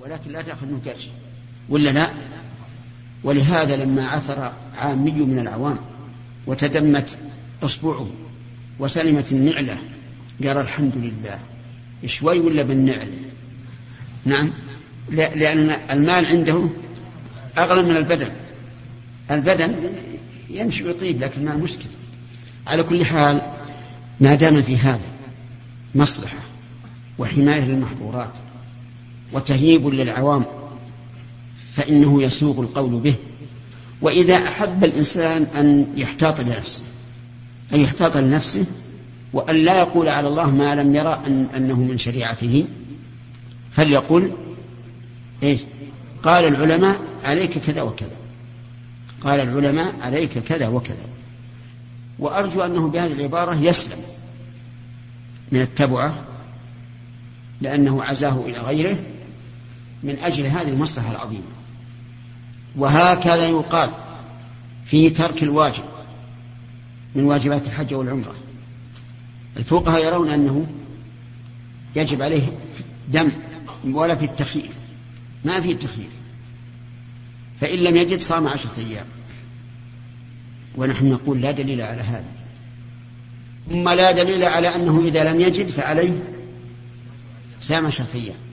ولكن لا تأخذ منه قرش ولا لا؟ ولهذا لما عثر عامي من العوام وتدمت أصبعه وسلمت النعلة قال الحمد لله. شوي ولا بالنعل نعم. لأن المال عنده أغلى من البدن. البدن يمشي ويطيب لكن ما مشكلة على كل حال ما دام في هذا مصلحة وحماية للمحظورات وتهييب للعوام فإنه يسوغ القول به. وإذا أحب الإنسان أن يحتاط لنفسه أن يحتاط لنفسه وأن لا يقول على الله ما لم يرى أن أنه من شريعته فليقل إيش؟ قال العلماء عليك كذا وكذا. قال العلماء عليك كذا وكذا. وأرجو أنه بهذه العبارة يسلم من التبعة لأنه عزاه إلى غيره من أجل هذه المصلحة العظيمة. وهكذا يقال في ترك الواجب من واجبات الحج والعمرة. الفقهاء يرون أنه يجب عليه دم ولا في التخيير. ما في تخيير فإن لم يجد صام عشرة أيام. ونحن نقول لا دليل على هذا. ثم لا دليل على أنه إذا لم يجد فعليه صام عشرة أيام.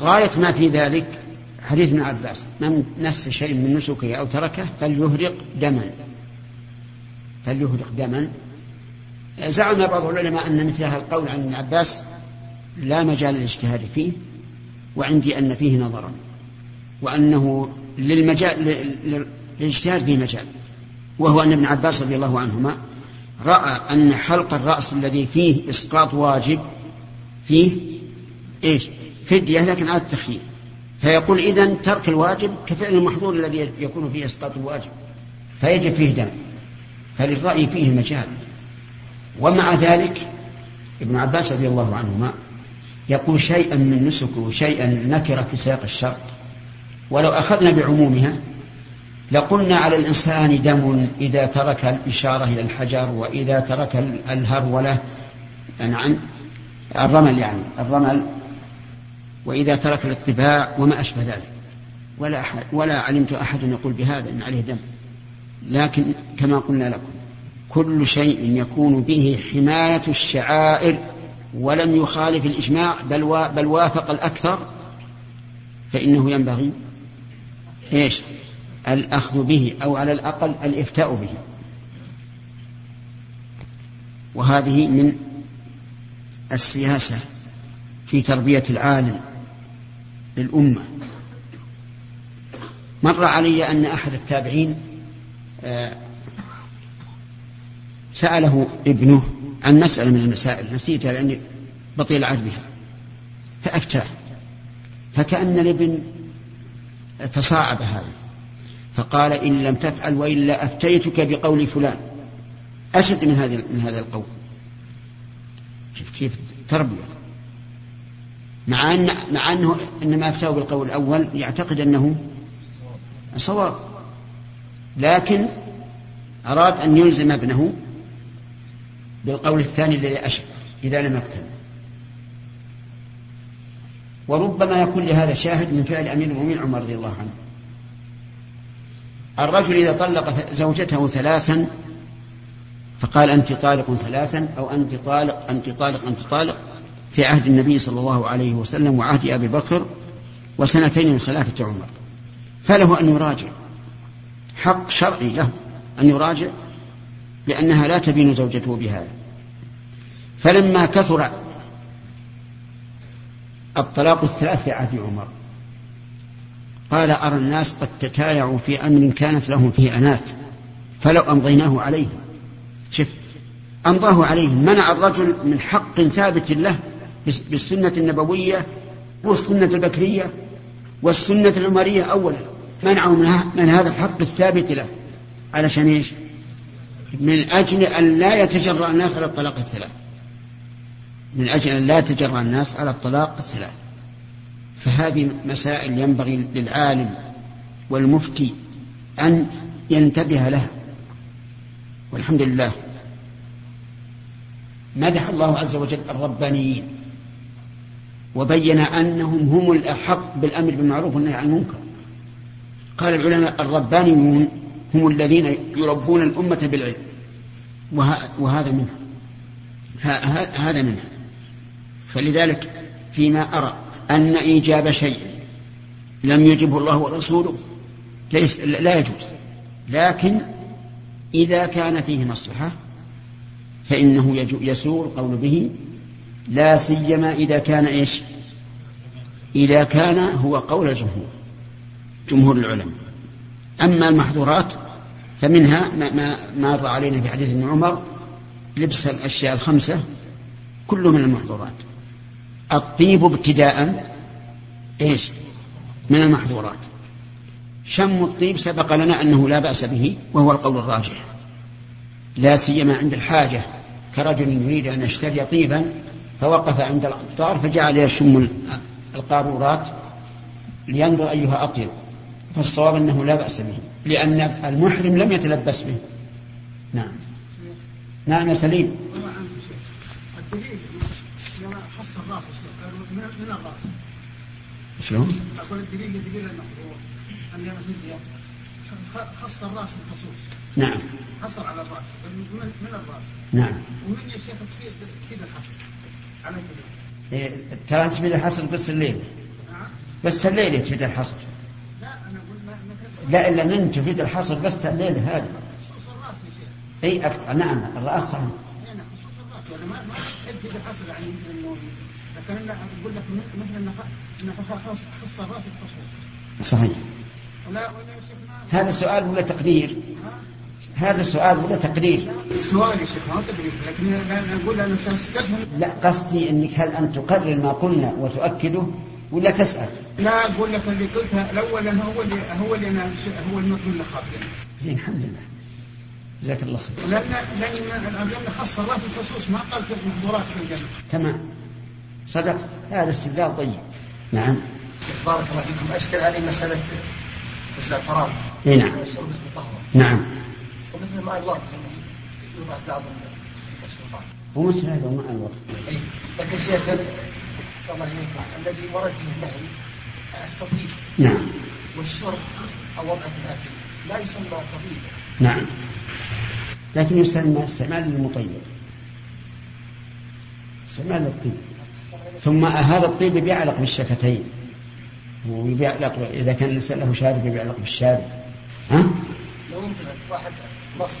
غاية ما في ذلك حديث ابن عباس من نس شيء من نسكه أو تركه فليهرق دما. فليهرق دما. زعم بعض العلماء أن مثل هذا القول عن ابن عباس لا مجال للاجتهاد فيه وعندي أن فيه نظرا وأنه للمجال للاجتهاد فيه مجال. وهو أن ابن عباس رضي الله عنهما رأى أن حلق الرأس الذي فيه إسقاط واجب فيه إيش؟ فدية لكن على التخيير. فيقول إذا ترك الواجب كفعل المحظور الذي يكون فيه إسقاط الواجب. فيجب فيه دم. فللرأي فيه مجال ومع ذلك ابن عباس رضي الله عنهما يقول شيئا من نسكه شيئا نكر في سياق الشرط. ولو أخذنا بعمومها لقلنا على الإنسان دم إذا ترك الإشارة إلى الحجر وإذا ترك الهرولة. نعم. الرمل يعني. الرمل وإذا ترك الاطباع وما أشبه ذلك. ولا أحد ولا علمت أحد يقول بهذا إن عليه دم. لكن كما قلنا لكم كل شيء يكون به حماية الشعائر ولم يخالف الإجماع بل, بل وافق الأكثر فإنه ينبغي إيش؟ الأخذ به أو على الأقل الإفتاء به. وهذه من السياسة في تربية العالم. للأمة. مر علي أن أحد التابعين آه، سأله ابنه عن مسألة من المسائل نسيتها لأني بطيء العهد بها فأفتاه فكأن الابن تصاعد هذا فقال إن لم تفعل وإلا أفتيتك بقول فلان. أشد من هذا من هذا القول. شوف كيف تربية. مع أن مع أنه إنما أفتاه بالقول الأول يعتقد أنه صواب. لكن أراد أن يلزم ابنه بالقول الثاني الذي أشد إذا لم يقتنع وربما يكون لهذا شاهد من فعل أمير المؤمنين عمر رضي الله عنه. الرجل إذا طلق زوجته ثلاثا فقال أنت طالق ثلاثا أو أنت طالق أنت طالق أنت طالق. في عهد النبي صلى الله عليه وسلم وعهد أبي بكر وسنتين من خلافة عمر. فله أن يراجع. حق شرعي له أن يراجع لأنها لا تبين زوجته بهذا. فلما كثر الطلاق الثلاث في عهد عمر قال أرى الناس قد تتايعوا في أمر كانت لهم فيه أنات فلو أمضيناه عليهم. شف أمضاه عليهم منع الرجل من حق ثابت له بالسنة النبوية والسنة البكرية والسنة العمرية أولا. منعه من هذا الحق الثابت له. علشان إيش؟ من أجل أن لا يتجرأ الناس على الطلاق الثلاث. من أجل أن لا يتجرأ الناس على الطلاق الثلاث. فهذه مسائل ينبغي للعالم والمفتي أن ينتبه لها. والحمد لله. مدح الله عز وجل الربانيين. وبين أنهم هم الأحق بالأمر بالمعروف والنهي عن المنكر. قال العلماء الربانيون هم الذين يربون الأمة بالعلم. وهذا منها. هذا منها. فلذلك فيما أرى أن إيجاب شيء لم يجبه الله ورسوله ليس لا يجوز. لكن إذا كان فيه مصلحة فإنه يسوء القول به لا سيما إذا كان إيش؟ إذا كان هو قول الجمهور جمهور العلماء. أما المحظورات فمنها ما, ما مر علينا في حديث ابن عمر لبس الأشياء الخمسة كله من المحظورات. الطيب ابتداء إيش؟ من المحظورات. شم الطيب سبق لنا أنه لا بأس به وهو القول الراجح. لا سيما عند الحاجة كرجل يريد أن يشتري طيبا فوقف عند الأمطار فجعل يشم القارورات لينظر أيها أطيب فالصواب أنه لا بأس به لأن المحرم لم يتلبس به. نعم. نعم يا سليم. الدليل خص الراس من الراس شلون؟ أقول الدليل دليل المحظور أن خص الراس الخصوص نعم. حصر على الرأس من, الرأس. نعم. ومن يا شيخ تفيد تفيد الحصر ترى تفيد الحصر بس الليل نعم بس الليل تفيد الحصر لا أنا أقول ما لا إلا من تفيد الحصر بس الليل هذا يا شيخ إي أكثر. نعم الرأس صحيح يعني خصوص الراس ولا ما تفيد الحصر يعني لكن أنا أقول لك مثل انه خص الراس الخصوص صحيح هذا سؤال ولا تقدير؟ هذا سؤال ولا تقرير؟ سؤال يا شيخ ما تقرير لكن أنا أقول أنا سأستفهم لا قصدي إنك هل ان تقرر ما قلنا وتؤكده ولا تسأل؟ لا أقول لك اللي قلتها الأول أنا هو اللي هو اللي أنا هو المطلوب لخاطري. زين الحمد لله. جزاك الله خير. لأن لأن لأن خص الله في الخصوص ما قال في المحظورات في الجنة. تمام. صدق هذا استدلال طيب. نعم. بارك الله فيكم أشكل هذه مسألة الزعفران. اي نعم. نعم. ومثل ماء الورد يوضع بعض ومثل هذا ماء الورد أي لكن شيخ الله الذي ورد فيه النهي التطيب نعم. والشرب أو وضع في الاكل لا يسمى تطيب نعم. لكن يسمى استعمال للمطيب. استعمال للطيب. ثم هذا الطيب بيعلق بالشفتين. وبيعلق إذا كان الانسان له شارب بيعلق بالشارب. ها؟ لو انتبهت واحد نص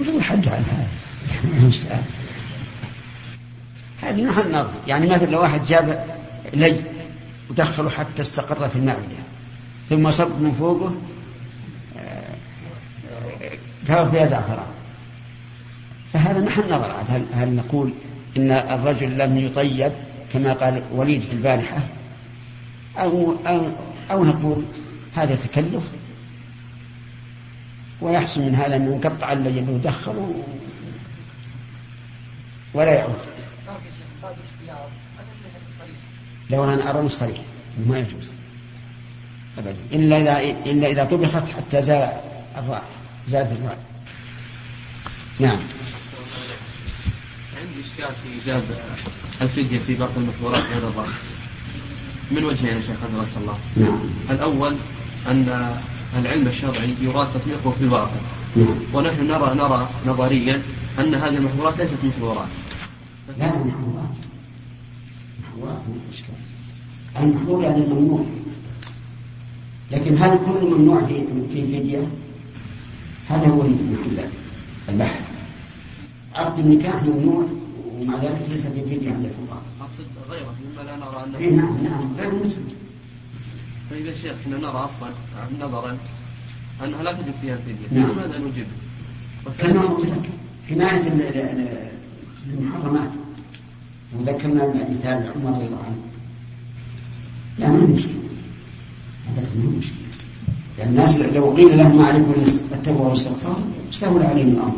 نص حد عن هذا. هذه محل نظر يعني مثلا لو واحد جاب لي ودخله حتى استقر في المعدة ثم صب من فوقه كفر فيها زعفران فهذا محل نظر هل, هل نقول إن الرجل لم يطيب كما قال وليد في البارحة؟ أو, أو, أو نقول هذا تكلف ويحصل من هذا أنه يقطع الليل ويدخل ولا يعود. لو أنا أرى صريح ما يجوز. أبدا. إلا إذا إلا إذا طبخت حتى زال الرأي زاد الرأي. نعم. عندي إشكال في إيجاب الفدية في باقي المحظورات غير الرأس من وجهين يا شيخ حفظك الله؟ نعم. الأول أن العلم الشرعي يراد تطبيقه في الواقع ونحن نرى نرى نظريا أن هذه المحظورات ليست محظورات لا محظورات محظورات المحظور يعني الممنوع لكن هل كل ممنوع في في فدية؟ هذا هو محل البحث عقد النكاح ممنوع ومع ذلك ليس في فدية عند الفقهاء. أقصد غيره مما لا نرى أنه. إيه نعم نعم غير مسلم. طيب يا شيخ إحنا نرى أصلا نظرا أنها لا تجب فيها الفديه نعم. لماذا نجب؟ كما قلت لك حماية المحرمات. وذكرنا مثال عمر رضي الله عنه. لا ما مشكلة. هذا ما مشكلة. يعني الناس لو قيل لهم ما عليكم التوبه والاستغفار سهل عليهم الأمر.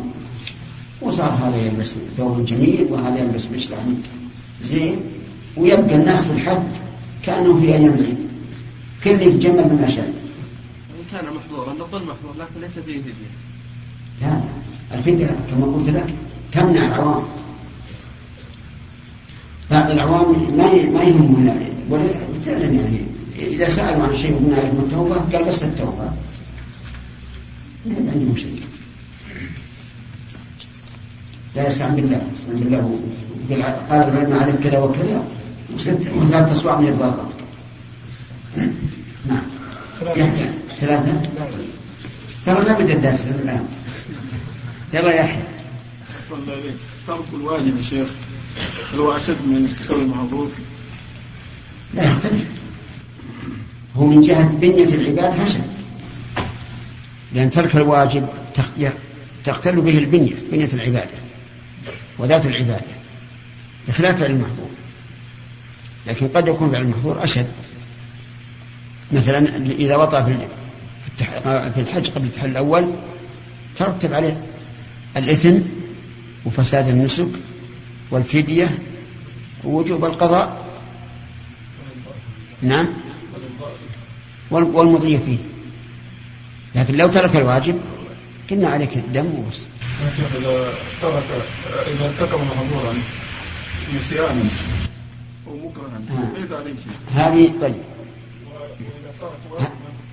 وصار هذا يلبس ثوب جميل وهذا يلبس مشلح زين. ويبقى الناس في الحج كأنه في أيام العيد. كل يتجمل بما شاء إن كان محظورا نقول محظور لكن ليس فيه فدية. لا الفدية كما قلت لك تمنع العوام. بعض العوام ما ما يهمهم فعلا يعني إذا سألوا عن شيء من يعرفون التوبة قال بس التوبة. ما عندهم شيء. لا يستعن بالله يستعن بالله. قال العلم عليك كذا وكذا وثلاث أصواع من الباطل نعم يحيى ثلاثة ترى لا بد الدرس الآن يلا يحيى ترك الواجب يا شيخ هل هو أشد من ارتكاب المحظوظ؟ لا يختلف هو من جهة بنية العباد حسن لأن ترك الواجب تختل به البنية بنية العبادة وذات العبادة بخلاف المحظور لكن قد يكون المحظور أشد مثلا إذا وطأ في الحج قبل التحل الأول ترتب عليه الإثم وفساد النسك والفدية ووجوب القضاء. نعم. والمضي فيه. لكن لو ترك الواجب قلنا عليك الدم وبس. إذا ترك إذا ارتكب محظورا نسيانا أو مكرها ليس عليه شيء. هذه طيب.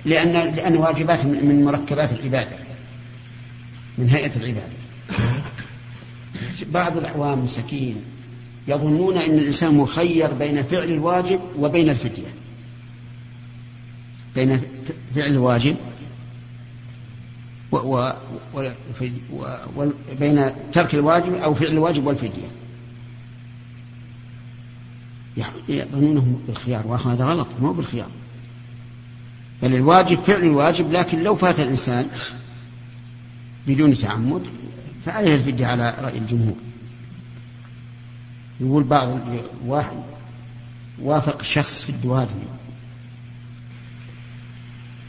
لأن لأن واجبات من مركبات العبادة من هيئة العبادة. بعض الأعوام مساكين يظنون أن الإنسان مخير بين فعل الواجب وبين الفدية بين فعل الواجب و و و بين ترك الواجب أو فعل الواجب والفدية يظنونه بالخيار وهذا غلط مو بالخيار. بل الواجب فعل الواجب لكن لو فات الإنسان بدون تعمد فعليه الفدية على رأي الجمهور. يقول بعض واحد وافق شخص في الدوادي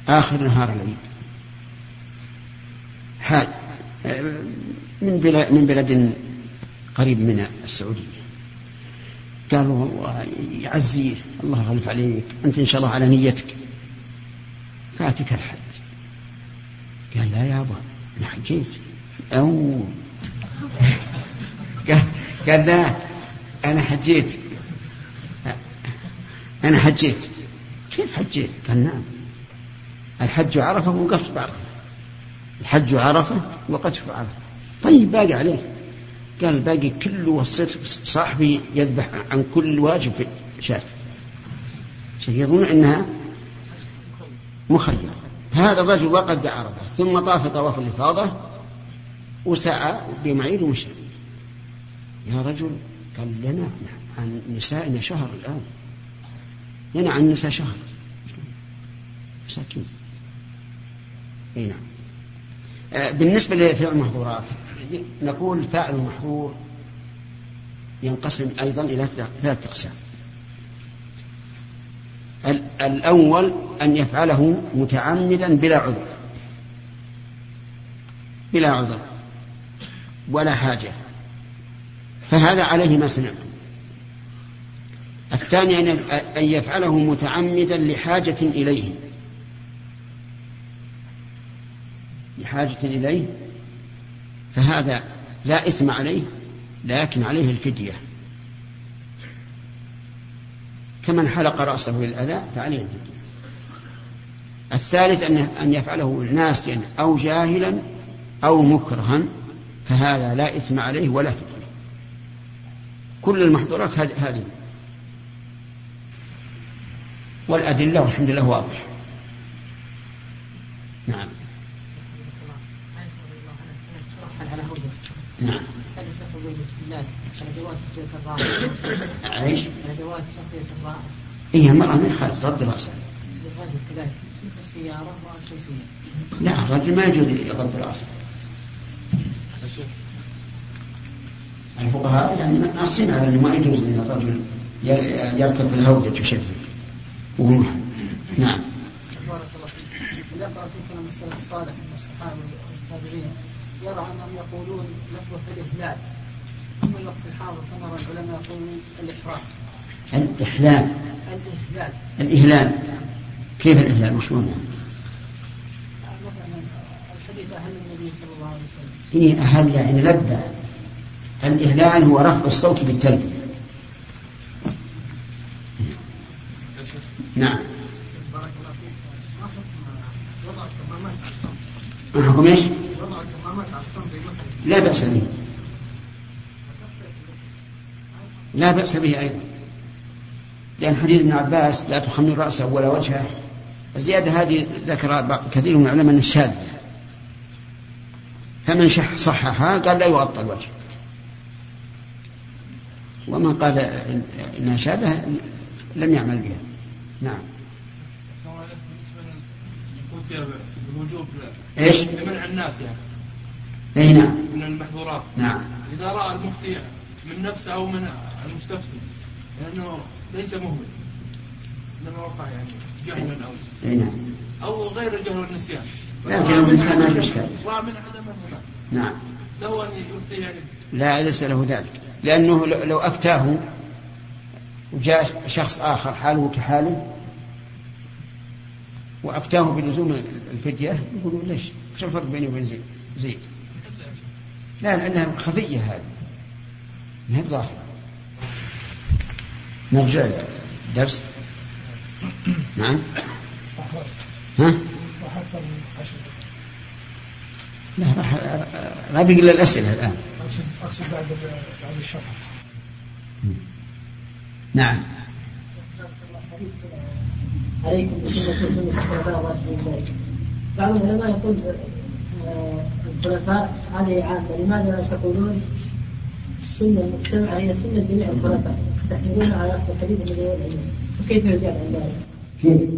آخر نهار العيد. حال من بلد من بلد قريب من السعودية. قالوا والله يعزيه الله يغلف عليك أنت إن شاء الله على نيتك. فاتك الحج. قال لا يا أبا أنا حجيت. أو. قال لا أنا حجيت. أنا حجيت. كيف حجيت؟ قال نعم. الحج عرفة وقفت بعرفة الحج عرفة وقف عرفة. طيب باقي عليه. قال باقي كله وصيت صاحبي يذبح عن كل واجب في شاة. يظن إنها مخير. هذا الرجل وقف بعرفة ثم طاف طواف الإفاضة وسعى بمعيد ومشى. يا رجل قال لنا عن نسائنا شهر الآن. لنا عن النساء شهر. مساكين. أي نعم. آه، بالنسبة لفعل المحظورات نقول فاعل المحظور ينقسم أيضا إلى ثلاثة أقسام. الأول أن يفعله متعمدا بلا عذر. بلا عذر. ولا حاجة. فهذا عليه ما سمعتم. الثاني أن يفعله متعمدا لحاجة إليه. لحاجة إليه. فهذا لا إثم عليه لكن عليه الفدية. كمن حلق رأسه للأذى فعليه الفدية الثالث أن أن يفعله ناسيا أو جاهلا أو مكرها فهذا لا إثم عليه ولا فدية كل المحظورات هذه. والأدلة والحمد لله واضح. نعم. نعم. إيش؟ تغطية الرأس؟ إيه المرأة ما يخالف رد رأسها. الرجل كذلك السيارة. لا الرجل ما يجوز يغض رأسه. الفقهاء يعني ناصين على إنه ما يجوز إن الرجل يركب في الهودة يشدد وهو نعم. بارك الله فيك. ذكر في كلام السلف الصالح من الصحابة والتابعين يرى أنهم يقولون لفظة الإهلال فنرى العلماء يقولون الإحرام. الإحلال. الإهلال. الإهلال. كيف الإهلال؟ يعني؟ مثلا الحديث أهل النبي صلى الله عليه وسلم. إيه أهل يعني لبى الإهلال هو رفع الصوت بالتلبية نعم. بارك الله فيك ما حكم وضع الكمامات على الصمت. ما حكم إيش؟ لا بأس به لا بأس به أيضا. لأن حديث ابن عباس لا تخمر رأسه ولا وجهه. الزيادة هذه ذكر كثير من العلماء أنها شاذة فمن شح صححها قال لا يغطى الوجه. ومن قال إن- إنها شاذة لم يعمل بها. نعم. بالوجوب إيش؟ لمنع الناس يعني إي نعم. من المحظورات. نعم. إذا رأى المفتي من نفسه أو من المستفتي. لأنه ليس مهمل. إنما وقع يعني جهلا أو أي نعم. أو غير الجهل والنسيان لا، الجهل والنسيان ما في إشكال. راى من عدم نعم. له ان يفتي يعني لا ليس له ذلك. لأنه لو أفتاه وجاء شخص آخر حاله كحاله وأفتاه بلزوم الفدية يقولوا ليش؟ شو الفرق بيني وبين زيد؟ زيد. لا لأنها خفية هذه. ما هي بظاهرة نرجع الدرس نعم. ها؟ لا ما بقي إلا الأسئلة الآن. اقصد بعد بعد الشرح نعم عليكم بسنة الخلفاء. بعض العلماء يقول آه، الخلفاء هذه عامة. لماذا تقولون السنة المجتمعة هي سنة جميع الخلفاء؟ تحملونها على الحديث الذي هو العلم. فكيف يجاب عن ذلك؟ كيف؟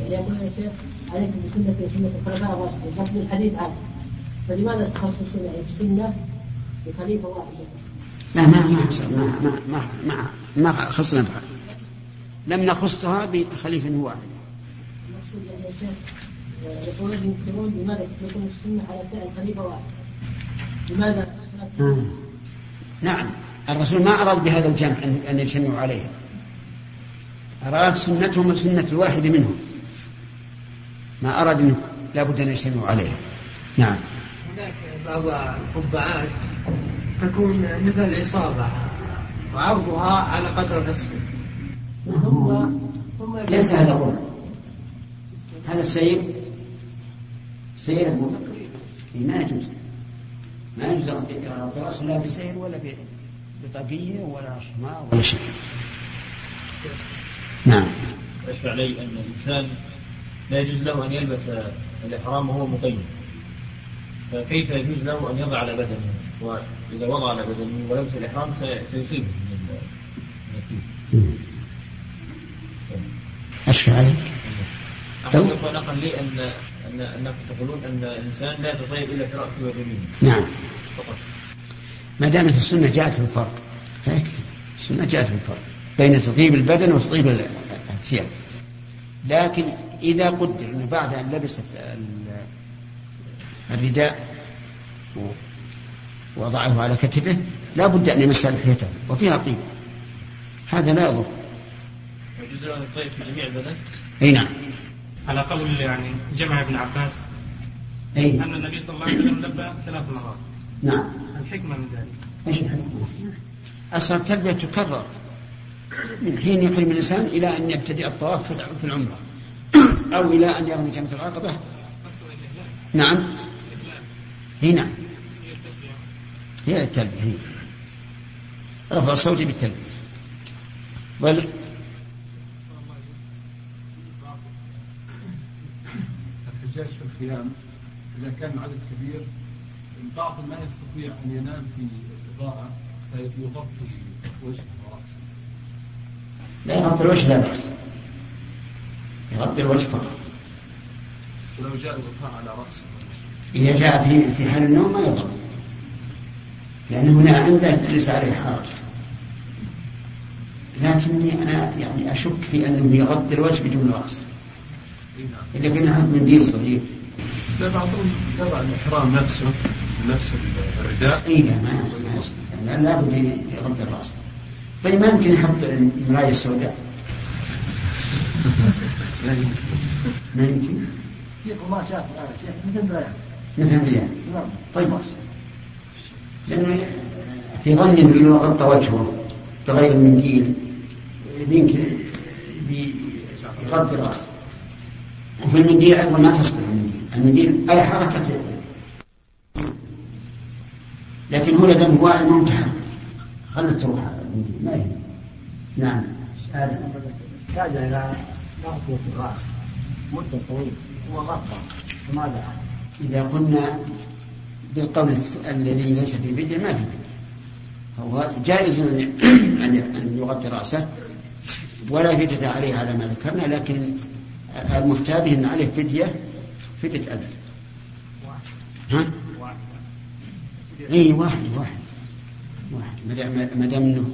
يعني يقول يا شيخ عليكم بسنة وسنة الخلفاء الراشدين قصد الحديث عام. فلماذا تخصصون السنة؟ بخليفة واحد. لا ما ما ما ما ما ما, ما خصنا بها لم نخصها بخليفة واحد. المقصود يعني يا شيخ آه، يقولون ينكرون لماذا يثبتون السنة على فعل خليفة واحد. لماذا؟ آه. نعم. الرسول ما أراد بهذا الجمع أن- يجتمعوا عليها أراد سنتهم وسنة الواحد منهم. ما أراد أنه لابد أن يجتمعوا عليها نعم. هناك بعض القبعات تكون مثل الإصابة وعرضها على قدر النصف ثم ثم ليس هذا هو. هذا السير. سير المفكرين ما يجوز. ما يجوز الراس لا بسير ولا بطاقية ولا شماء ولا شيء نعم. يشفع علي أن الإنسان لا يجوز له أن يلبس الإحرام وهو مقيم. فكيف يجوز له أن يضع على بدنه؟ وإذا وضع على بدنه ولبس الإحرام سي- سيصيبه من. أشفى عليك. أقول إخوة نقل لي أن أن أنكم تقولون أن الإنسان لا يتطيب إلا في رأسه وجبينه نعم. فقط. ما دامت السنة جاءت في الفرق فيكفي السنة جاءت في الفرق بين تطيب البدن وتطيب ال- الثياب. لكن إذا قدر أنه بعد أن لبست ال- الرداء ووضعه على كتفه لا بد أن يمس لحيته وفيها طيب. هذا لا يضر. يجوز له يتطيب في جميع البدن؟ أي نعم. على قول يعني جمع ابن عباس أي. أن النبي صلى الله عليه وسلم لبى ثلاث مرات. نعم. الحكمة من ذلك. إيش الحكمة؟ أصلا التلبية تكرر. من حين يحرم الإنسان إلى أن يبتدئ الطواف في الع- في العمرة. أو إلى أن يرمي جمرة العقبة نعم. هي نعم. هي التلبية هي. رفع الصوت بالتلبية. بل الحجاج في الخيام إذا كان العدد كبير البعض ما يستطيع أن ينام في الإضاءة فيغطي وجهه ورأسه لا يغطي الوجه لا بأس. يغطي الوجه فقط. ولو جاء الغطاء على رأسه. إذا جاء في في حال النوم ما يضر. لأنه هنا عنده ليس عليه حرج. لكني أنا يعني أشك في أنه يغطي الوجه بدون رأس. إي نعم. إذا كان منديل صغير لا بعضهم يضع الإحرام نفسه. نفس الرداء. اي لا ما يعني لابد يغطي الرأس. طيب ما يمكن يحط المراية السوداء؟ ما يمكن؟ في قماشات مثل ذلك مثل ريال نعم. طيب. لأنه في ظني أنه لو غطى وجهه بغير منديل يمكن يغطي راسه وفي المنديل أيضا ما تصلح المنديل المنديل أي حركة لكن واعي ما متحرك. خلنا تروح ما يهم نعم. هذا يحتاج إلى تغطيه الرأس. مدة طويلة. وغطى فماذا إذا قلنا بالقول الذي ليس في فدية ما في هو جائز أن أن يغطي رأسه ولا فدية عليه على ما ذكرنا لكن المفتى به أن عليه فدية فدية أذى. ها؟ أي واحد واحد واحد ما دام إنه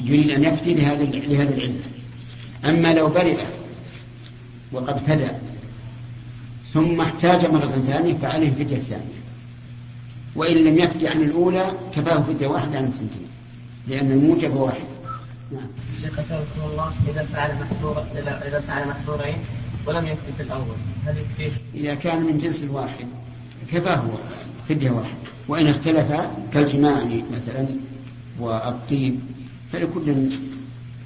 يريد أن يفتي لهذا لهذه العله أما لو برئ وقد فدى ثم احتاج مرة ثانية فعليه فدية ثانية. وإن لم يفتي عن الأولى كفاه فدية واحدة عن الثنتين لأن الموجب واحد. نعم. شيخ الله إذا فعل محظور إذا فعل محظورين ولم يكفي في الأول هل يكفيه؟ إذا كان من جنس الواحد كفاه فدية واحدة. وإن اختلفا كالجماع مثلا والطيب فلكل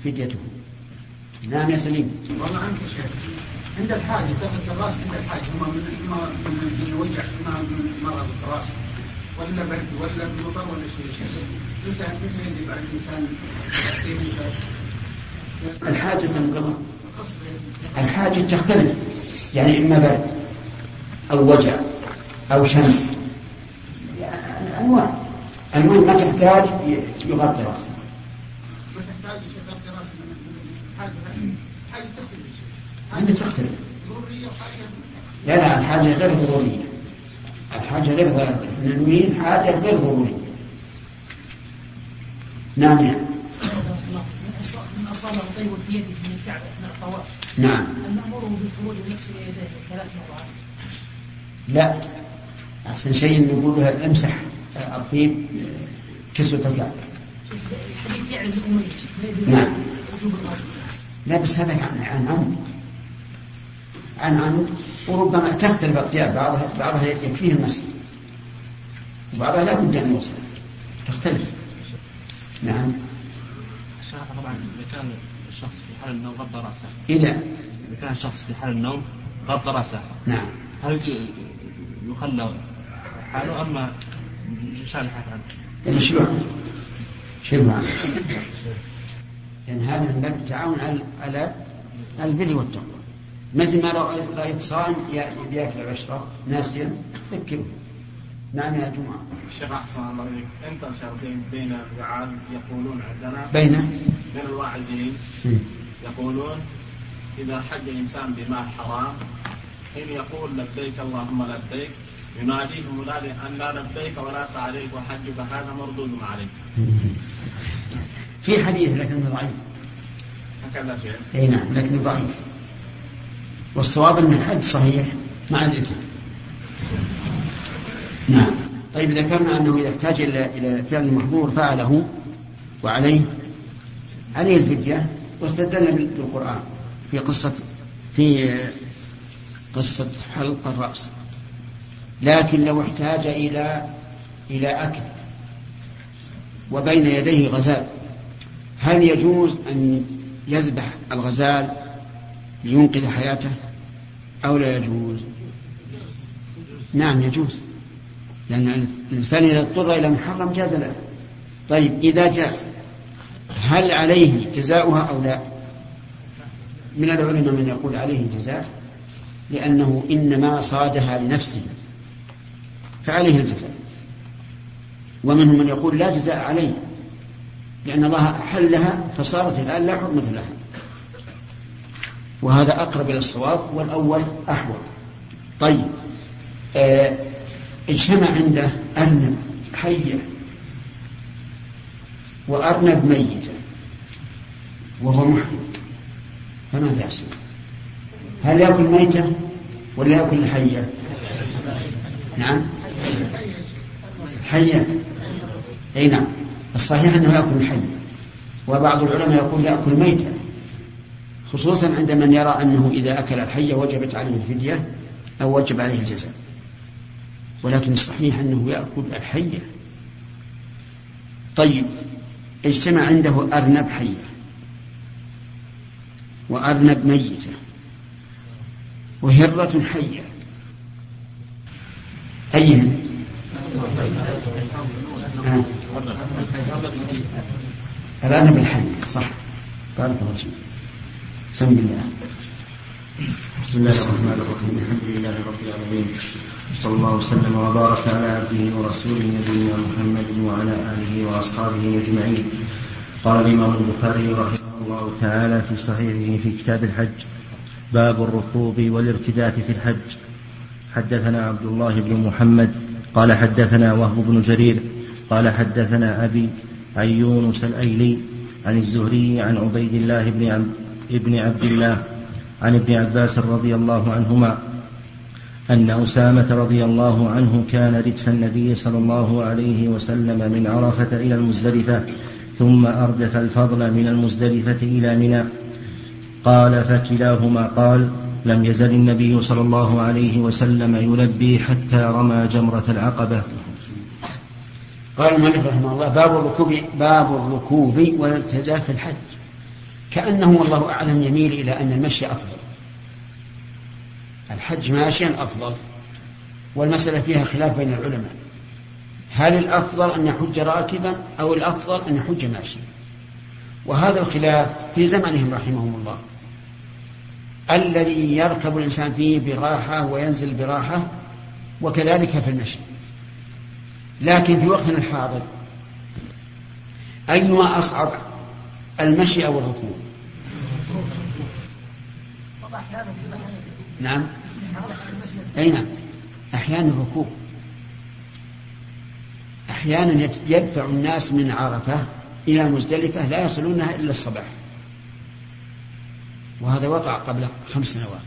فديته. نعم يا سليم. والله عنك شيخ عند الحاجة تغلق الرأس عند الحاجة ما من ما من الوجع ما من مرض الرأس. ولا برد ولا مطر ولا شيء. شيء متى يجب على الإنسان الحاجة تنقضى الحاجة تختلف. يعني إما برد أو وجع أو شمس. المهم ما تحتاج يغطي رأسه ما تحتاج يغطي رأسه حاجة حاجة تختلف. لا لا الحاجة غير ضرورية. الحاجة غير ضرورية. نريد حاجة غير ضرورية. نعم. يعني من أصابه طيب في يده من الكعبة أثناء الطواف. نعم. المأمور بالخروج ويغسل يديه ثلاث مرات. لا. أحسن شيء نقول له امسح الطيب كسوة الكعبة. يعني نعم. لا بس هذا عن عن عمد عن عمد وربما تختلف اغتياب بعضها بعضها يكفيه المسح وبعضها لا بد أن يوصل. تختلف. نعم. طبعا إذا كان الشخص في حال النوم غض رأسه. إذا؟ إذا كان الشخص في حال النوم غض رأسه. نعم. هل يخلى حاله اما شالحة عنه؟ يعني شلون؟ شلون عنه؟ لأن هذا من باب التعاون على على البر والتقوى مثل ما رأيت صائم بياكل ويشرب ناسيا ذكره نعم يا جماعة الشيخ أحسن الله إليك أنت بين الوعاظ يقولون عندنا بين بين الواعظين يقولون إذا حج الإنسان بمال حرام حين يقول لبيك اللهم لبيك يناديه منادي أن لا لبيك ولا عليك وحجك هذا مردود عليك. في حديث لكنه ضعيف. هكذا شيء أي نعم لكنه ضعيف. والصواب أن الحج صحيح مع الإثم. نعم. طيب ذكرنا أنه إذا احتاج إلى إلى فعل المحظور فعله وعليه. عليه الفدية؟ واستدلنا بالقرآن في قصة في قصة حلق الرأس. لكن لو احتاج إلى إلى أكل وبين يديه غزال هل يجوز أن يذبح الغزال لينقذ حياته أو لا يجوز؟ نعم يجوز. لأن الإنسان إذا اضطر إلى محرم جاز له. طيب إذا جاز هل عليه جزاؤها أو لا؟ من العلماء من يقول عليه جزاء لأنه إنما صادها لنفسه. فعليه الجزاء. ومنهم من يقول لا جزاء عليه لأن الله أحلها فصارت الآن لا حرمة لها. وهذا أقرب إلى الصواب والأول أحوط طيب آه اجتمع عنده أرنب حية وأرنب ميتة وهو محرم. فماذا يصير؟ هل يأكل ميتة ولا يأكل الحية؟ نعم. حية أي نعم. الصحيح أنه يأكل الحية وبعض العلماء يقول يأكل ميتة خصوصا عند من يرى أنه إذا أكل الحية وجبت عليه الفدية أو وجب عليه الجزاء. ولكن الصحيح أنه يأكل الحية طيب اجتمع عنده أرنب حية. وأرنب ميتة. وهرة حية. أيهن؟ آه. الأرنب الحي صح. بارك الله فيك سم بالله بسم الله الرحمن الرحيم. الحمد لله رب العالمين. صلى الله وسلم وبارك على عبده ورسوله نبينا محمد وعلى آله وأصحابه أجمعين. قال الإمام البخاري رحمه الله تعالى في صحيحه في كتاب الحج باب الركوب والارتداف في الحج. حدثنا عبد الله بن محمد قال حدثنا وهب بن جرير قال حدثنا أبي عن يونس الايلي عن الزهري عن عبيد الله بن ابن عبد الله عن ابن عباس رضي الله عنهما أن أسامة رضي الله عنه كان ردف النبي صلى الله عليه وسلم من عرفة إلى المزدلفة ثم أردف الفضل من المزدلفة إلى منى. قال فكلاهما قال لم يزل النبي صلى الله عليه وسلم يلبي حتى رمى جمرة العقبة. قال المؤلف رحمه الله باب الركوب باب الركوب والارتداء في الحج. كأنه والله أعلم يميل إلى أن المشي أفضل. الحج ماشيا أفضل والمسألة فيها خلاف بين العلماء. هل الأفضل أن يحج راكبا أو الأفضل أن يحج ماشيا؟ وهذا الخلاف في زمنهم رحمهم الله. الذي يركب الإنسان فيه براحة وينزل براحة وكذلك في المشي لكن في وقتنا الحاضر أيما أصعب المشي أو الركوب؟ نعم. أي نعم. أحيانا الركوب. أحيانا يدفع الناس من عرفة إلى مزدلفة لا يصلونها إلا الصباح. وهذا وقع قبل خمس سنوات.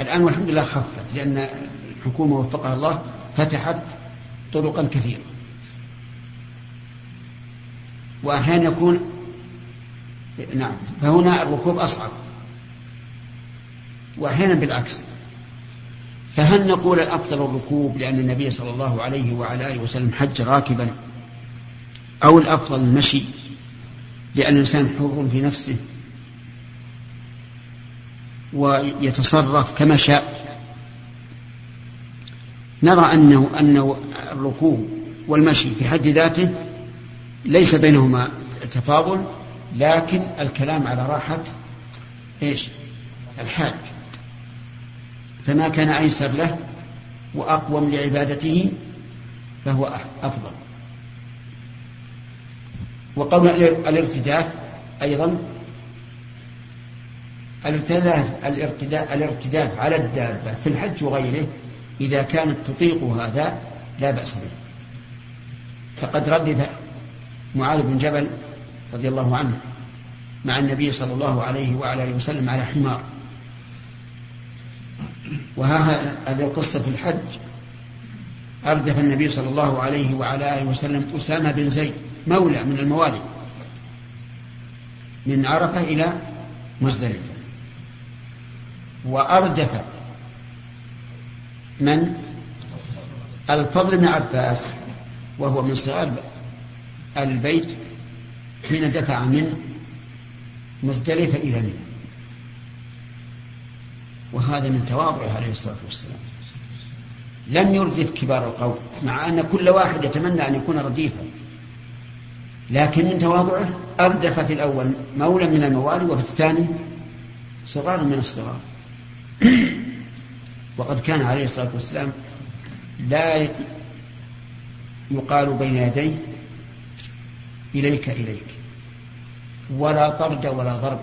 الآن والحمد لله خفت لأن الحكومة وفقها الله فتحت طرقا كثيرة. وأحيانا يكون نعم فهنا الركوب أصعب. وأحيانا بالعكس. فهل نقول الأفضل الركوب لأن النبي صلى الله عليه وعلى آله وسلم حج راكبا؟ أو الأفضل المشي لأن الإنسان حر في نفسه؟ ويتصرف كما شاء. نرى أنه أن الركوب والمشي في حد ذاته ليس بينهما تفاضل لكن الكلام على راحة إيش؟ الحاج. فما كان أيسر له وأقوم لعبادته فهو أفضل. وقول الارتداف أيضا الارتداف على الدابة في الحج وغيره إذا كانت تطيق هذا لا بأس به. فقد ردد معاذ بن جبل رضي الله عنه مع النبي صلى الله عليه وعلى آله وسلم على حمار. وها هذه القصة في الحج. أردف النبي صلى الله عليه وعلى آله وسلم أسامة بن زيد مولى من الموالي من عرفة إلى مزدلفة. وأردف من؟ الفضل بن عباس وهو من صغار البيت حين دفع من مزدلفة إلى منى. وهذا من تواضعه عليه الصلاة والسلام. لم يردف كبار القوم مع أن كل واحد يتمنى أن يكون رديفا. لكن من تواضعه أردف في الأول مولى من الموالي وفي الثاني صغار من الصغار. وقد كان عليه الصلاة والسلام لا يقال بين يديه إليك إليك ولا طرد ولا ضرب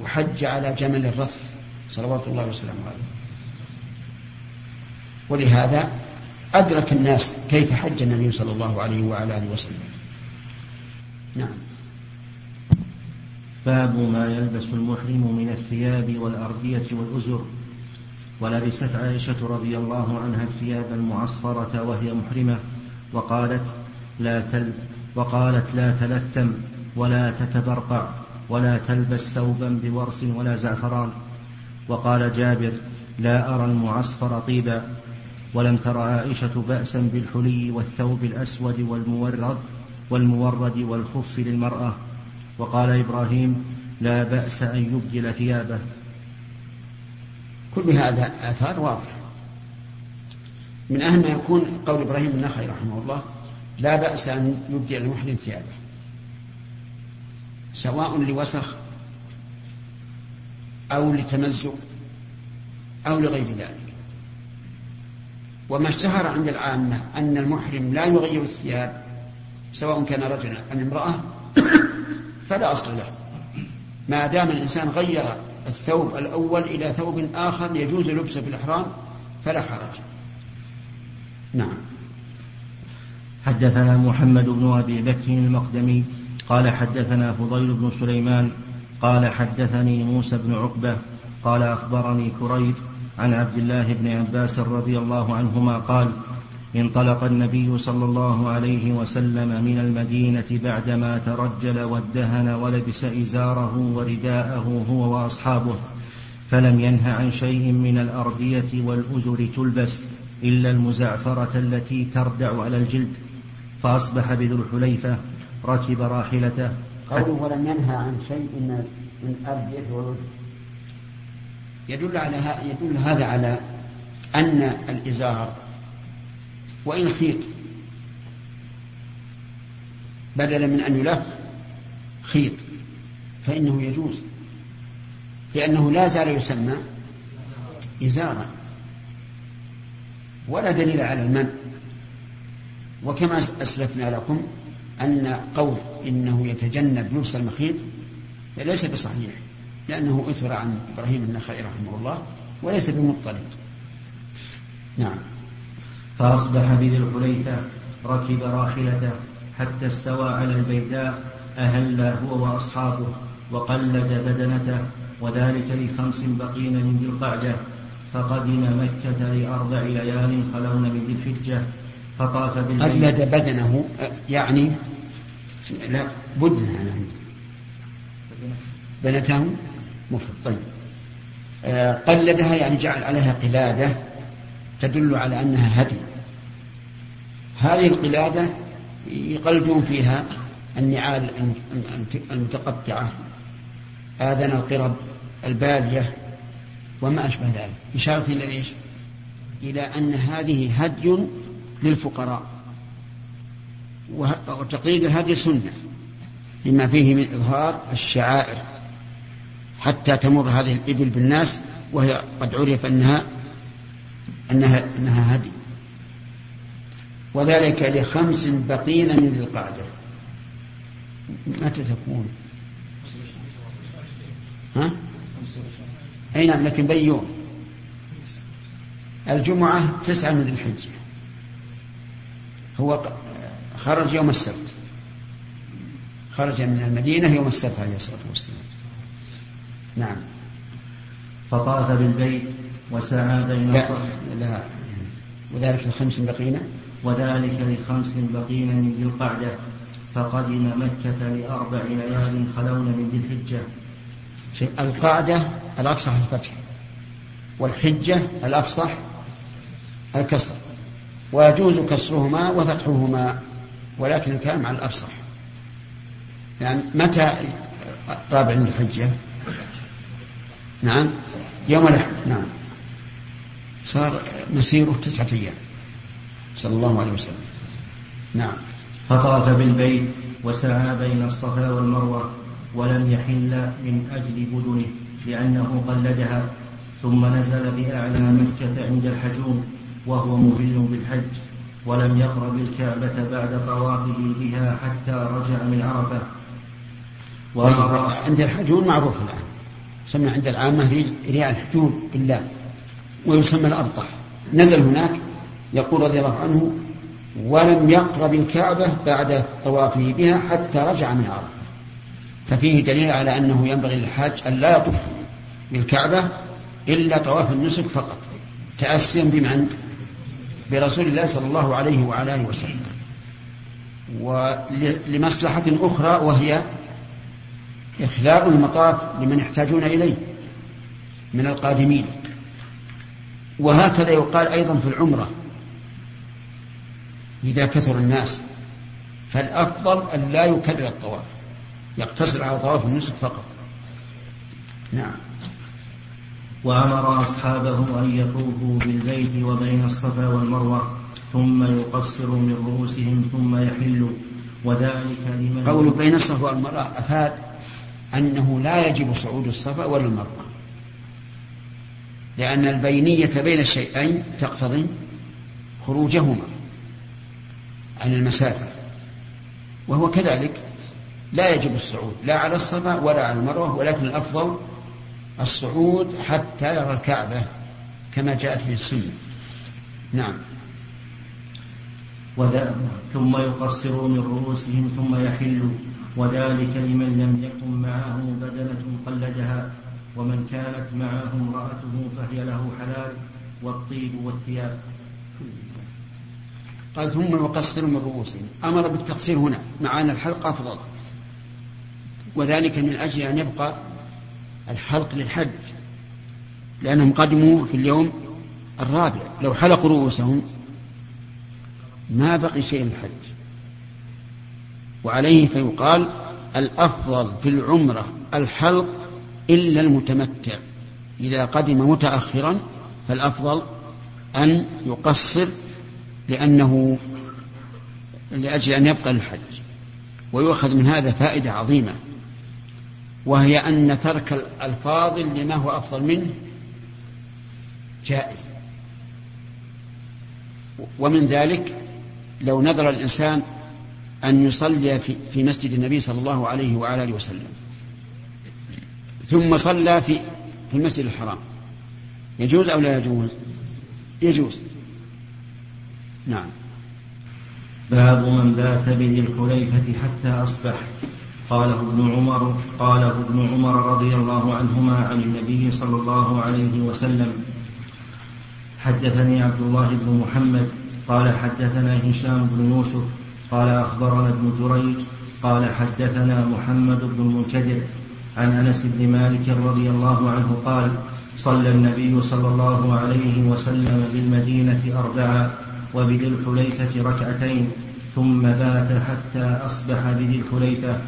وحج على جمل الرث صلوات الله وسلامه عليه. ولهذا أدرك الناس كيف حج النبي صلى الله عليه وعلى آله وسلم. نعم. باب ما يلبس المحرم من الثياب والأردية والأزر. ولبست عائشة رضي الله عنها الثياب المعصفرة وهي محرمة وقالت لا تل وقالت لا تلثم ولا تتبرقع ولا تلبس ثوبا بورس ولا زعفران. وقال جابر لا أرى المعصفر طيبا ولم تر عائشة بأسا بالحلي والثوب الأسود والمورد والمورد والخف للمرأة. وقال إبراهيم لا بأس أن يبدل ثيابه. كل هذا آثار واضحة. من أهم ما يكون قول إبراهيم النخعي رحمه الله لا بأس أن يبدل المحرم ثيابه. سواء لوسخ أو لتمزق أو لغير ذلك. وما اشتهر عند العامة أن المحرم لا يغير الثياب سواء كان رجلا أم امرأة فلا أصل له. ما دام الإنسان غير الثوب الأول إلى ثوب آخر يجوز لبسه في الإحرام فلا حرج. نعم. حدثنا محمد بن أبي بكر المقدمي قال حدثنا فضيل بن سليمان قال حدثني موسى بن عقبة قال أخبرني كريب عن عبد الله بن عباس رضي الله عنهما قال انطلق النبي صلى الله عليه وسلم من المدينة بعدما ترجل وادهن ولبس إزاره ورداءه هو وأصحابه فلم ينه عن شيء من الأردية والأزر تلبس إلا المزعفرة التي تردع على الجلد فأصبح بذو الحليفة ركب راحلته. قوله ولم ينهى عن شيء من من الأردية والأزر. يدل على يدل هذا على أن الإزار وإن خيط. بدلا من أن يلف خيط فإنه يجوز. لأنه لا زال يسمى إزارا. ولا دليل على المنع. وكما أسلفنا لكم أن قول إنه يتجنب لبس المخيط ليس بصحيح لأنه أثر عن إبراهيم النخعي رحمه الله وليس بمضطرد نعم. فأصبح بذي الحليفة ركب راحلته حتى استوى على البيداء أهل هو وأصحابه وقلد بدنته وذلك لخمس بقين من ذي القعدة. فقدم مكة لأربع ليال خلون من ذي الحجة فطاف بالبيت. قلد بدنه يعني لا بدنه أنا عندي. بنته مفرد طيب. آه، قلدها يعني جعل عليها قلادة. تدل على أنها هدي. هذه القلادة يقلدون فيها النعال المتقطعة آذان القرب البالية وما أشبه ذلك. إشارة إلى إيش؟ إلى أن هذه هدي للفقراء وتقليد الهدي سنة لما فيه من إظهار الشعائر حتى تمر هذه الإبل بالناس وهي قد عرف أنها أنها أنها هدي وذلك لخمس بقين من القعدة متى تكون؟ ها؟ أي نعم لكن بأي يوم؟ الجمعة تسعة من ذي الحجة هو خرج يوم السبت خرج من المدينة يوم السبت عليه الصلاة والسلام نعم فطاف بالبيت وسعى بين لا, لا. وذلك لخمس بقين وذلك لخمس بقين من ذي القعدة. فقدم مكة لأربع ليال خلون من ذي الحجة. في القعدة الأفصح الفتح. والحجة الأفصح الكسر. ويجوز كسرهما وفتحهما ولكن الكلام على الأفصح. يعني متى رابع من الحجة؟ نعم. يوم الأحد. نعم. صار مسيره تسعة أيام. صلى الله عليه وسلم. نعم. فطاف بالبيت وسعى بين الصفا والمروة ولم يحل من أجل بدنه لأنه قلدها ثم نزل بأعلى مكة عند الحجون وهو مهل بالحج ولم يقرب الكعبة بعد طوافه بها حتى رجع من عرفة. طيب عند الحجون معروف الآن. يسمى عند العامة رياء الحجون بالله. ويسمى الأبطح. نزل هناك يقول رضي الله عنه ولم يقرب الكعبة بعد طوافه بها حتى رجع من عرفة. ففيه دليل على أنه ينبغي للحاج أن لا يطوف بالكعبة إلا طواف النسك فقط تأسيا بمن؟ برسول الله صلى الله عليه وعلى آله وسلم. ولمصلحة أخرى وهي إخلاء المطاف لمن يحتاجون إليه من القادمين. وهكذا يقال أيضا في العمرة إذا كثر الناس. فالأفضل أن لا يكرر الطواف يقتصر على طواف النسك فقط. نعم. وأمر أصحابه أن يطوفوا بالبيت وبين الصفا والمروة ثم يقصروا من رؤوسهم ثم يحلوا وذلك لمن قوله بين الصفا والمروة أفاد أنه لا يجب صعود الصفا ولا المروة. لأن البينية بين الشيئين تقتضي خروجهما عن المسافة وهو كذلك لا يجب الصعود لا على الصفا ولا على المروة ولكن الأفضل الصعود حتى يرى الكعبة كما جاءت في السنة. نعم. ثم يقصروا من رؤوسهم ثم يحلوا وذلك لمن لم يكن معه بدنة قلدها. ومن كانت معه امرأته فهي له حلال والطيب والثياب. قال ثم يقصروا من رؤوسهم أمر بالتقصير هنا مع أن الحلق أفضل. وذلك من أجل أن يبقى الحلق للحج لأنهم قدموا في اليوم الرابع. لو حلقوا رؤوسهم ما بقي شيء للحج. وعليه فيقال الأفضل في العمرة الحلق إلا المتمتع. إذا قدم متأخرا فالأفضل أن يقصر لأنه لأجل أن يبقى للحج ويؤخذ من هذا فائدة عظيمة وهي أن ترك الفاضل لما هو أفضل منه جائز. ومن ذلك لو نذر الإنسان أن يصلي في, في مسجد النبي صلى الله عليه وعلى آله وسلم. ثم صلى في في المسجد الحرام. يجوز أو لا يجوز؟ يجوز. نعم. باب من بات بذي الحليفة حتى أصبح. قاله ابن عمر قاله ابن عمر رضي الله عنهما عن النبي صلى الله عليه وسلم. حدثني عبد الله بن محمد قال حدثنا هشام بن يوسف قال أخبرنا ابن جريج قال حدثنا محمد بن المنكدر عن أنس بن مالك رضي الله عنه قال صلى النبي صلى الله عليه وسلم بالمدينة أربعا وبذي الحليفة ركعتين ثم بات حتى أصبح بذي الحليفة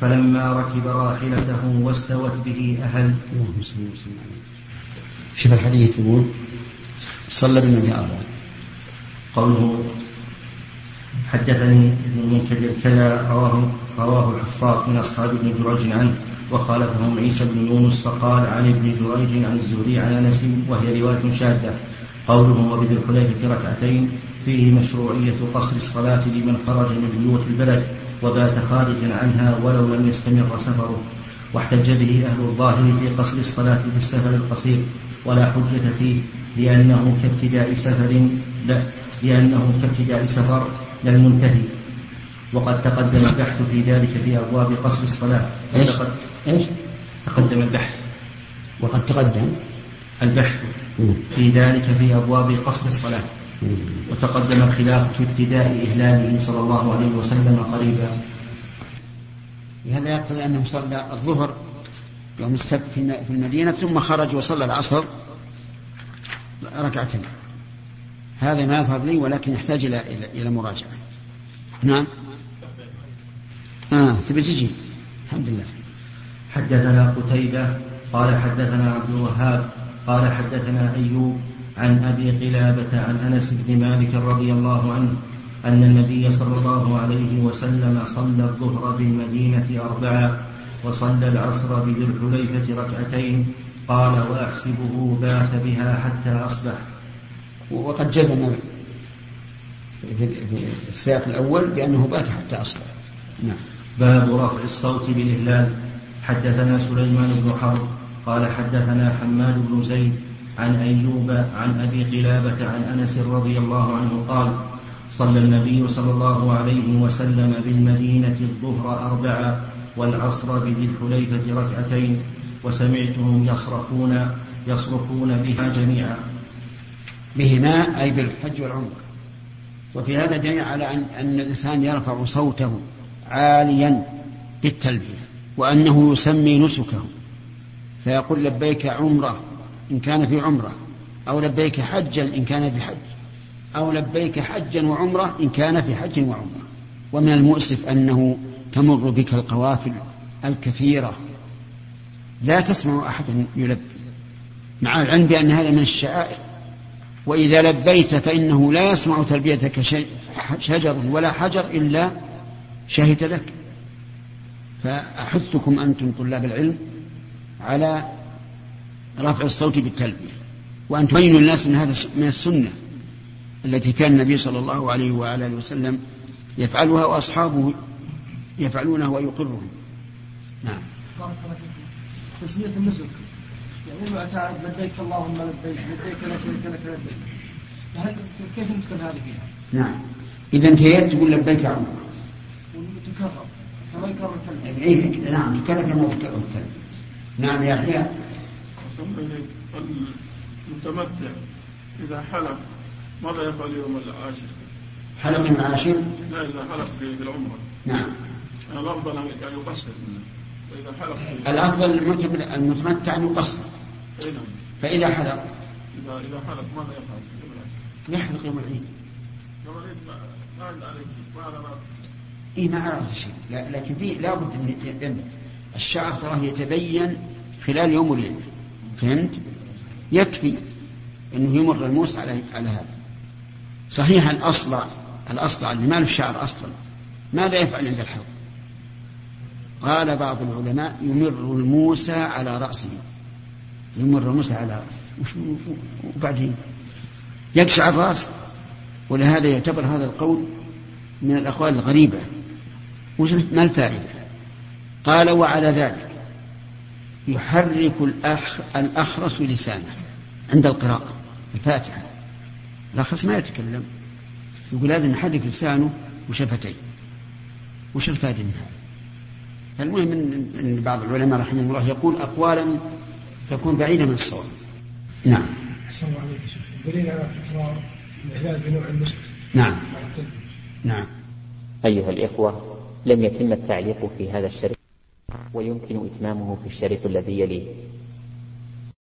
فلما ركب راحلته واستوت به أهل. شوف الحديث يقول صلى بالنبي أربعا قوله حدثني ابن المنكدر كذا رواه رواه الحفاظ من أصحاب ابن جريج عنه. وخالفهم عيسى بن يونس فقال عن ابن جريج عن الزهري عن أنس وهي رواية شاذة. قوله وبذي الحليفه ركعتين فيه مشروعية قصر الصلاة لمن خرج من بيوت البلد وبات خارجا عنها ولو لم يستمر سفره. واحتج به أهل الظاهر في قصر الصلاة في السفر القصير. ولا حجة فيه لأنه كابتداء سفر لا لأنه كابتداء سفر لا المنتهي. وقد تقدم البحث في ذلك في أبواب قصر الصلاة. إيش؟ إيش؟ تقدم البحث. وقد تقدم. البحث في ذلك في أبواب قصر الصلاة. وتقدم الخلاف في ابتداء إهلاله صلى الله عليه وسلم قريبا. هذا يقتضي أنه صلى الظهر يوم السبت في المدينة ثم خرج وصلى العصر ركعتين. هذا ما يظهر لي ولكن يحتاج إلى إلى, مراجعة. نعم؟ آه. تبي تجي؟ الحمد لله. حدثنا قتيبة قال حدثنا عبد الوهاب قال حدثنا أيوب عن أبي قلابة عن أنس بن مالك رضي الله عنه أن النبي صلى الله عليه وسلم صلى الظهر بالمدينة أربعا وصلى العصر بذي الحليفة ركعتين قال وأحسبه بات بها حتى أصبح. وقد جزم في السياق الأول بأنه بات حتى أصبح. نعم. باب رفع الصوت بالإهلال. حدثنا سليمان بن حرب قال حدثنا حماد بن زيد عن أيوب عن أبي قلابة عن أنس رضي الله عنه قال صلى النبي صلى الله عليه وسلم بالمدينة الظهر أربعة والعصر بذي الحليفة ركعتين وسمعتهم يصرخون يصرخون بها جميعا. بهما أي بالحج والعمرة. وفي هذا دليل على أن, أن الإنسان يرفع صوته. عاليا بالتلبية وأنه يسمي نسكه. فيقول لبيك عمرة إن كان في عمرة أو لبيك حجا إن كان في حج أو لبيك حجا وعمرة إن كان في حج وعمرة. ومن المؤسف أنه تمر بك القوافل الكثيرة. لا تسمع أحدا يلبي مع العلم بأن هذا من الشعائر. وإذا لبيت فإنه لا يسمع تلبيتك شجر ولا حجر إلا شهد لك. فأحثكم أنتم طلاب العلم على رفع الصوت بالتلبية. وأن تبينوا الناس أن هذا من السنة التي كان النبي صلى الله عليه وعلى آله وسلم يفعلها وأصحابه يفعلونها ويقرهم. نعم. بارك الله فيكم تسمية النسك. يعني المعتاد لبيك اللهم لبيك لبيك لا شريك لك لبيك. كيف نكتب هذه؟ فيها؟ نعم. إذا انتهيت تقول لبيك يا كما الكلمة إيه نعم تكرر كما تكرر الكلمة نعم يا أخي. المتمتع إذا حلف ماذا يفعل يوم العاشر؟ حلف العاشر؟ لا إذا حلف بالعمرة نعم. الأفضل أن يقصر. وإذا حلف الأفضل المتمتع أن يقصر. إيه نعم. فإذا حلف إذا إذا حلف ماذا يفعل؟ يحلق يوم العيد. يوم العيد ما عليك ما على راسك. اي ما راسه شيء لا لكن في لابد ان الشعر تراه يتبين خلال يوم وليلة. فهمت؟ يكفي أنه يمر الموس على على هذا. صحيح الاصلع الاصلع اللي ما له شعر أصلا. ماذا يفعل عند الحلق؟ قال بعض العلماء يمر الموسى على رأسه. يمر الموسى على رأسه. وبعدين؟ يقشع الرأس. ولهذا يعتبر هذا القول من الأقوال الغريبة. وش ما الفائدة؟ قال وعلى ذلك يحرك الأخ الأخرس لسانه عند القراءة الفاتحة. الأخرس ما يتكلم. يقول لازم يحرك لسانه وشفتيه. وش الفائدة من هذا؟ المهم أن بعض العلماء رحمه الله يقول أقوالا تكون بعيدة من الصواب. نعم. أحسن الله عليك شيخ. دليل على تكرار الإعلان بنوع المسك نعم. نعم. أيها الإخوة لم يتم التعليق في هذا الشريط ويمكن إتمامه في الشريط الذي يليه.